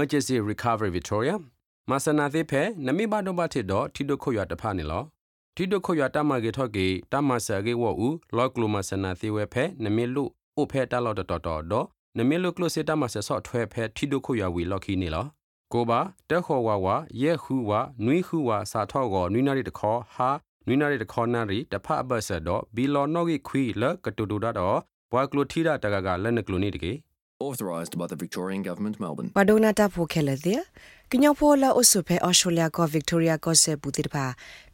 emergency recovery victoria မဆနာသေးဖဲနမိဘတော့ဘထစ်တော့ထီဒိုခွရတဖာနေလောထီဒိုခွရတမကေထော့ကေတမဆာကေဝအူလော့ကလိုမဆနာသေးဝဲဖဲနမိလူအိုဖဲတလော့တော်တော်တော့နမိလူကလိုစေတမဆဆော့ထွဲဖဲထီဒိုခွရဝီလော့ခီနေလောကိုပါတက်ခေါ်ဝါဝါရဲခူဝါနွိခူဝါစာထော့ကောနွိနာရီတခေါ်ဟာနွိနာရီတခေါ်နာရီတဖအဘဆတော့ဘီလော်နော့ဂီခွီလကတူတူဒါတော့ဘွာကလိုထီတာတကကလက်နကလိုနေတကေ authorised by the Victorian Government Melbourne ပဒိုနာတာဖိုခဲလေတဲ့ကညောဖိုလာအဆုဖဲအော်စတြေးလျကဗစ်တိုးရီယာကဆေပူတိတပါ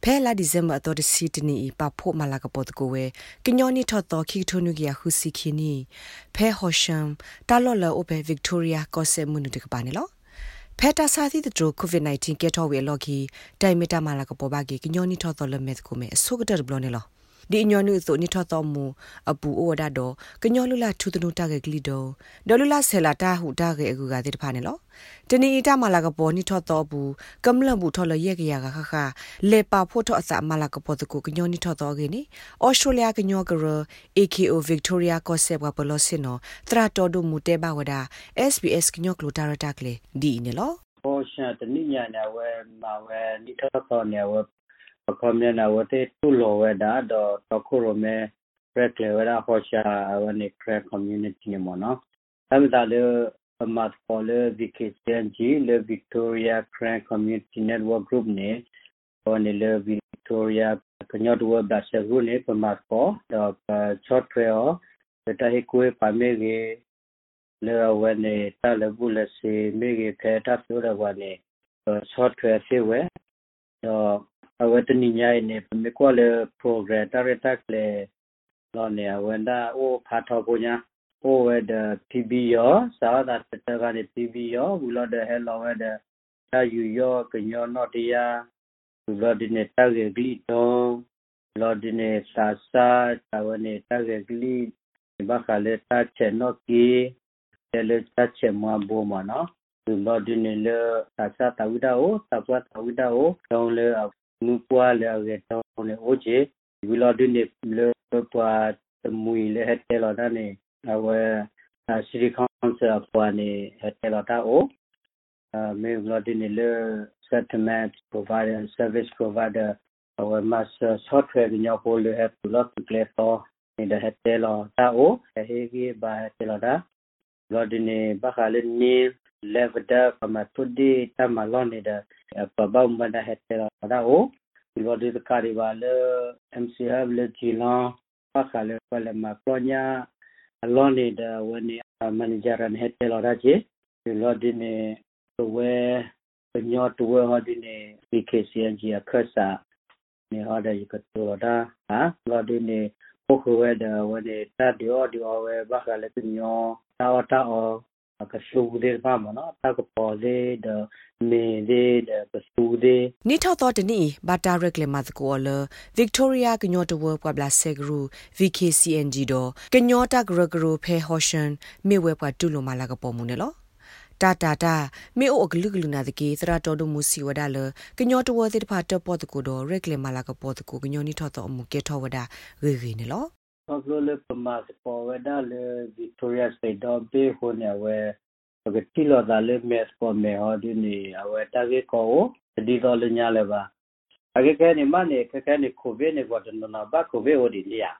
ဖဲလာဒီဇင်ဘာတော့စီတနီပဖို့မလာကပေါ်တကိုဝဲကညောနီထော်တော်ခိထိုနုကီယာဟူစီခီနီဖဲဟောရှမ်တာလော်လောအိုဖဲဗစ်တိုးရီယာကဆေမွနုတကပါနေလောဖက်တာစာသီတတိုကိုဗစ် -19 ကဲထော်ဝဲလော်ကီတိုင်မီတာမလာကပေါ်ပါကီကညောနီထော်တော်လမဲတကိုမဲအဆုကတဘလောနေလော ဒီညောနုဆိုနိထတော်မူအပူဩဝဒတော့ကညောလူလာထူတနုတကကလီတော့ဒေါ်လူလာဆဲလာတာဟူတာကေအကူကတဲ့တဖာနေလောတနီအီတာမလာကပေါ်နိထတော်ဘူးကမလဘူးထော်လရက်ကရကခခလေပါဖို့ထောအစမလာကပေါ်တကူကညောနိထတော်ကေနိဩစတြေးလျကညောကရ AKO Victoria Concept ကဘလောစင်နော်သရတော်ဒုမူတဲဘဝဒ SBS ကညောကလိုတာရတာကလေဒီနေလောဟောရှာတနိညာနာဝဲမာဝဲနိထတော်နေဝဲ ပကမနာဝတေတူလောဝဒါတော့တခုရမဲရက်ကလေဝဒါဟောရှာဝနိခရကွန်မြူနတီနေမနော်အမှဒါလေမတ်ဖော်လေ VKCNG လေ Victoria Crank Community Network Group နေဟောနေလေ Victoria ကညတ်ဝဘတ်ဆက်ရုနေပမတ်ဖော်တော့ short trail တဟိကွေးပါမေကြီးလေဝနေတာလဘူးလစီမေကြီးခဲတာဆိုရဝနေ short trail စီဝဲတော့ awatani nyai ne me ko le program tareta le lo ne awanda o pha tho ko nya o we the pb yo sa da ta ga ne pb yo bu lo de hello we the ta yu yo ke nyo no ti ya bu lo di ne ta ge gli to lo di ne sa sa ta we ne ta ge gli ba kha le ta che no ki te le ta che ma bo ma no lo di ne le sa sa ta wi da o ta pwa ta wi da o dong le နူပွားလေရတောင်းလေအိုချေဝီလာဒင်းနေလေ ပွားတမွေလေဟက်တဲလာဒနေအဝဲစီရီကောင်ဆယ်ပွားနေဟက်တဲလာတာအိုမေဝီလာဒင်းနေလေ settlement provider service provider our master software ညောပေါ်လေဟက်လော့ပလက်ဖော်နေတဲ့ဟက်တဲလာတာအိုဟေဂီဘာဟက်တဲလာတာလော်ဒင်းနေဘခါလေနီ levda kama tudi tamalon ne da pabau manda hetera da o lodi ka ri ba le mcf le jilon pa kha le pa le ma pronya alon ne da wani manager an hetera da je lodi ne we nyo to we ha di ne pkcng ya khasa ne ha da yika to da ha lodi ne ပုခဝဲဒဝနေတတ်ဒီအော်ဒီအော်ဝဲဘခလည်းညောတာဝတာအော် ကဆူဒေပါမနော်တာကပေါ်လေဒမေလေဒကဆူဒေနိထောတော်တနီဘာတာရက်လေမတ်ကိုလဗစ်တိုးရီယာကညောတဝပဘလာဆေဂရူ VKCNG တော့ကညောတာဂရဂရဖဲဟောရှင်မေဝဲပတူလိုမာလာကပေါ်မှုနေလောတာတာတာမေအိုအဂလူဂလူနာတကေသရတော်ဒမှုစီဝဒါလကညောတဝသေတဖာတပေါ်တကူတော့ရက်လေမာလာကပေါ်တကူကညောနိထောတော်အမှုကေထောဝဒါရေရေနေလော Pablo Pamas Poveda le Victoria State do be honya we ke tilo da le mes ko me ho di ni awe ta ge ko di do le nya le ba age ke ni ma ne ke ke ni ko be ne ko den na ba ko be o di lia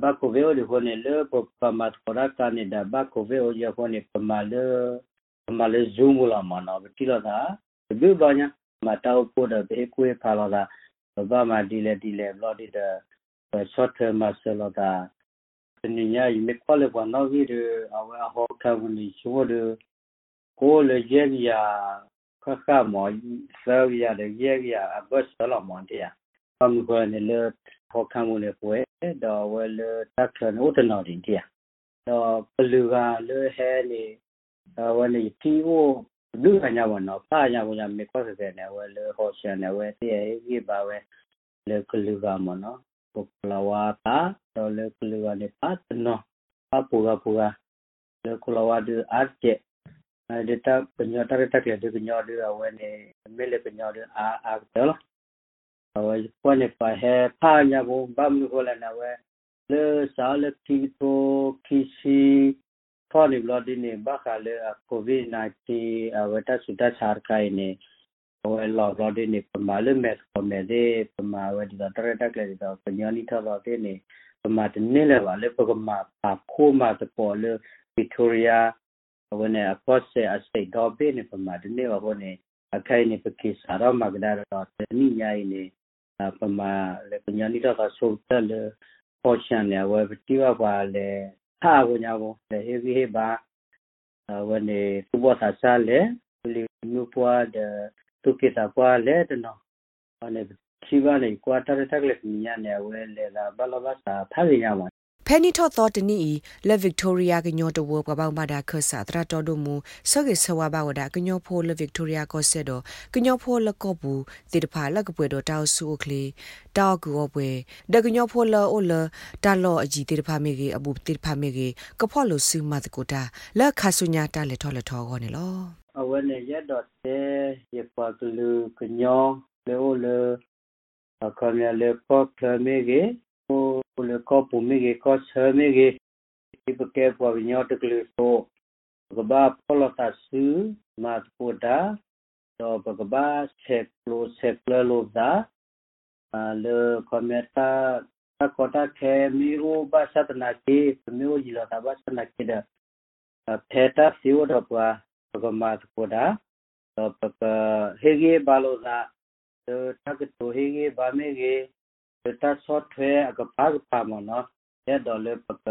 ba ko be o di ho ne le po Pamas ko ra ka ni da ba ko be o ya ko ni Pama le Pama le zoom la ma na be tilo da be ba nya ma ta o ko da be ko e pa la da ba ma di le di le lo di da short term muscle da ni nya yi me kwale kwa no gi de awa ho ka ni chuo de ko le ye ya kha kha mo sa ya de ye ya a ba sa la mo de ya pam ko ne le ho ka mo le ko e do we le ta kha no de no din de ya do plu ga le he ni wa ni ti wo လူကညာဘောနော်ပါညာဘောညာမေကောစတဲ့နေဝဲလေဟောရှာနေဝဲတည်းရေးပါဝဲလေကလူကမနော် poklawata to le kulwa ne patno pa puga puga le kulwa de arche de ta penyo ta ta ke de penyo de awe ne me le penyo de a a de lo awe ko ne pa he pa nya bo ba mu ko la na we le sa le ti to ki si ဖော်နေလို့ဒီနေဘာခါလေကိုဗစ် -19 ဝတ္တစုတချာခိုင်နေဟို လောတော့ဒီနေပမာလေမက်ပမေဒီပမာဝဒီတော့တရတက်လေတော့ပညာနီထောတော့ဒီနေပမာတနေလေပါလေပကမာပါခိုးမာတပေါ်လေဗစ်တိုးရီယာဝနေအကော့ဆေအစတိတ်တော့ဘေးနေပမာတနေဟိုနေအခိုင်နေပကိစားတော့မကဒါတော့တနိညာနေ pama le penyani da ka so ta le portion le we ti wa ba le ha go nya bo le he vi he ba we ne tu bo sa sa le le nu pwa de tu ke ta pwa le de no ne ရှိပါလေကွာတာတက်လက်ညနေဝဲလေလာဘလဘစာဖားရမှာဖဲနီထော့သောတနီလက်ဗစ်တိုးရီယာကညောတဝကပောင်မာဒါခဆာတရတော်ဒိုမူဆော့ကေဆဝဘာဝဒါကညောဖိုလက်ဗစ်တိုးရီယာကောဆက်တော့ကညောဖိုလက်ကောဘူးတိတဖာလက်ကပွဲတော့တောက်ဆူကလေးတောက်ကူပွဲဒကညောဖိုလောအိုလတာလောအကြီးတိတဖာမေကြီးအဘူတိတဖာမေကြီးကဖော့လို့ဆူမတ်ကိုတာလက်ခါဆုညာတာလက်ထော်လက်ထော်ခေါနေလော အဝဲနေရတော့တဲ့ရပါကလူကညောလေအိုလေအခါမြလေပေါကမေကြီး pour le corps pour me ko chame ge ti ke po nyo te kle so ga ba polo ta su ma po da to ga ba se plo se plo lo da le kometa ta ko ta ke mi o ba sa ta na ke mi o ji la ta ba sa na ke da phe ta si o da pa ga ma po da to pa he ge ba lo da to ta ke to he ge ba me ge တာဆော့ထွဲအကပါကပါမနော်တဲ့ဒေါ်လေပက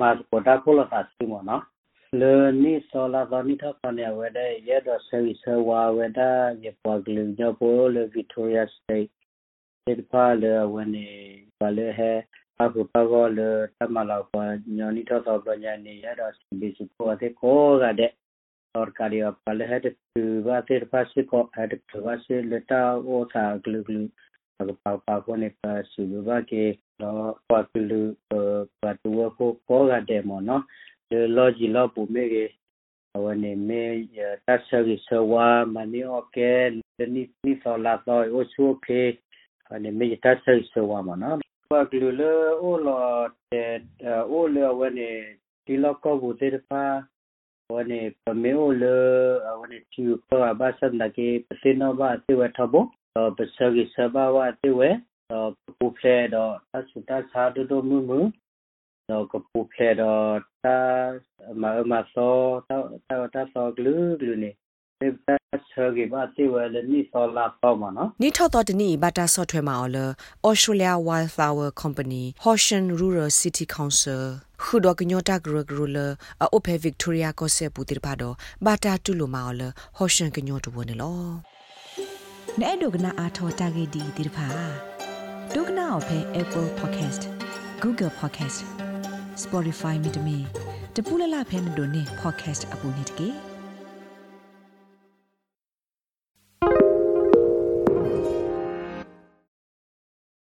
မတ်ကိုတာကိုလာစီမနော်လေနီဆောလာသောနိထပနေဝတဲ့ရဲတော်ဆယ်ဆဝါဝတဲ့ရပေါ်ကလူညပိုလေဗီတိုရီယာစတိတ်ဒီပါလေဝနေပါလေဟဲအခုပကောလေတမလောက်ပညောနိထသောပညာနေရတော့စီဘီစုပေါ်တဲ့ကိုကတဲ့ और कार्यपाल हेड वासे फासे को हेड वासे लेटा वो था glue glue अगर पापा को ने सुबह के पापलू पाटुआ को कोगा डेमो नो लॉजी लॉ पुमे के अवने में ताशगी सवा मनी ओके नि नि सोला तो ओ सुखे अने में ताशगी सवा मा नो पाटलू ले ओ लॉ ओ ले अवने तिलक को बुते पा နိဆောလာတော့အိုချိုကေအနေမေတက်ဆရီဆဝါမနော်ပတ်လူလေအိုလောတဲ့အိုလေဝနေဒီလောကဘူတေဖာဝနေပမေအိုလေဝနေချူပဘာစန္ဒကေပစေနော ဘာတေဝထဘောပစကိစဘာဝတေဝေပူဖလေတော့သစုတသာဒဒမှုမှုတော့ကပူဖလေတော့တာမမသောတာတာသောဂလူဂလူနေဒီပတ်ဆာကိဘာတေဝေလနိသောလာပေါ့မနော်နိထော့တော်တနီဘာတာဆော့ထွဲမှာအော်လ Australia Wildflower Company Hoshan Rural City Council ခုတော့ကညောတာဂရဂရလအဖဲ Victoria ကိုဆက်ပူတိပါတော့ဘာတာတူလိုမှာအော်လ Hoshan ကညောတဝနေလောနဲ့ဒုကနာအာထောတာဂေဒီဒီဖာဒုကနာအဖဲ Apple Podcast Google Podcast Spotify မြေတမီတပူလလဖဲနဒိုနေ podcast အပူနေတကေ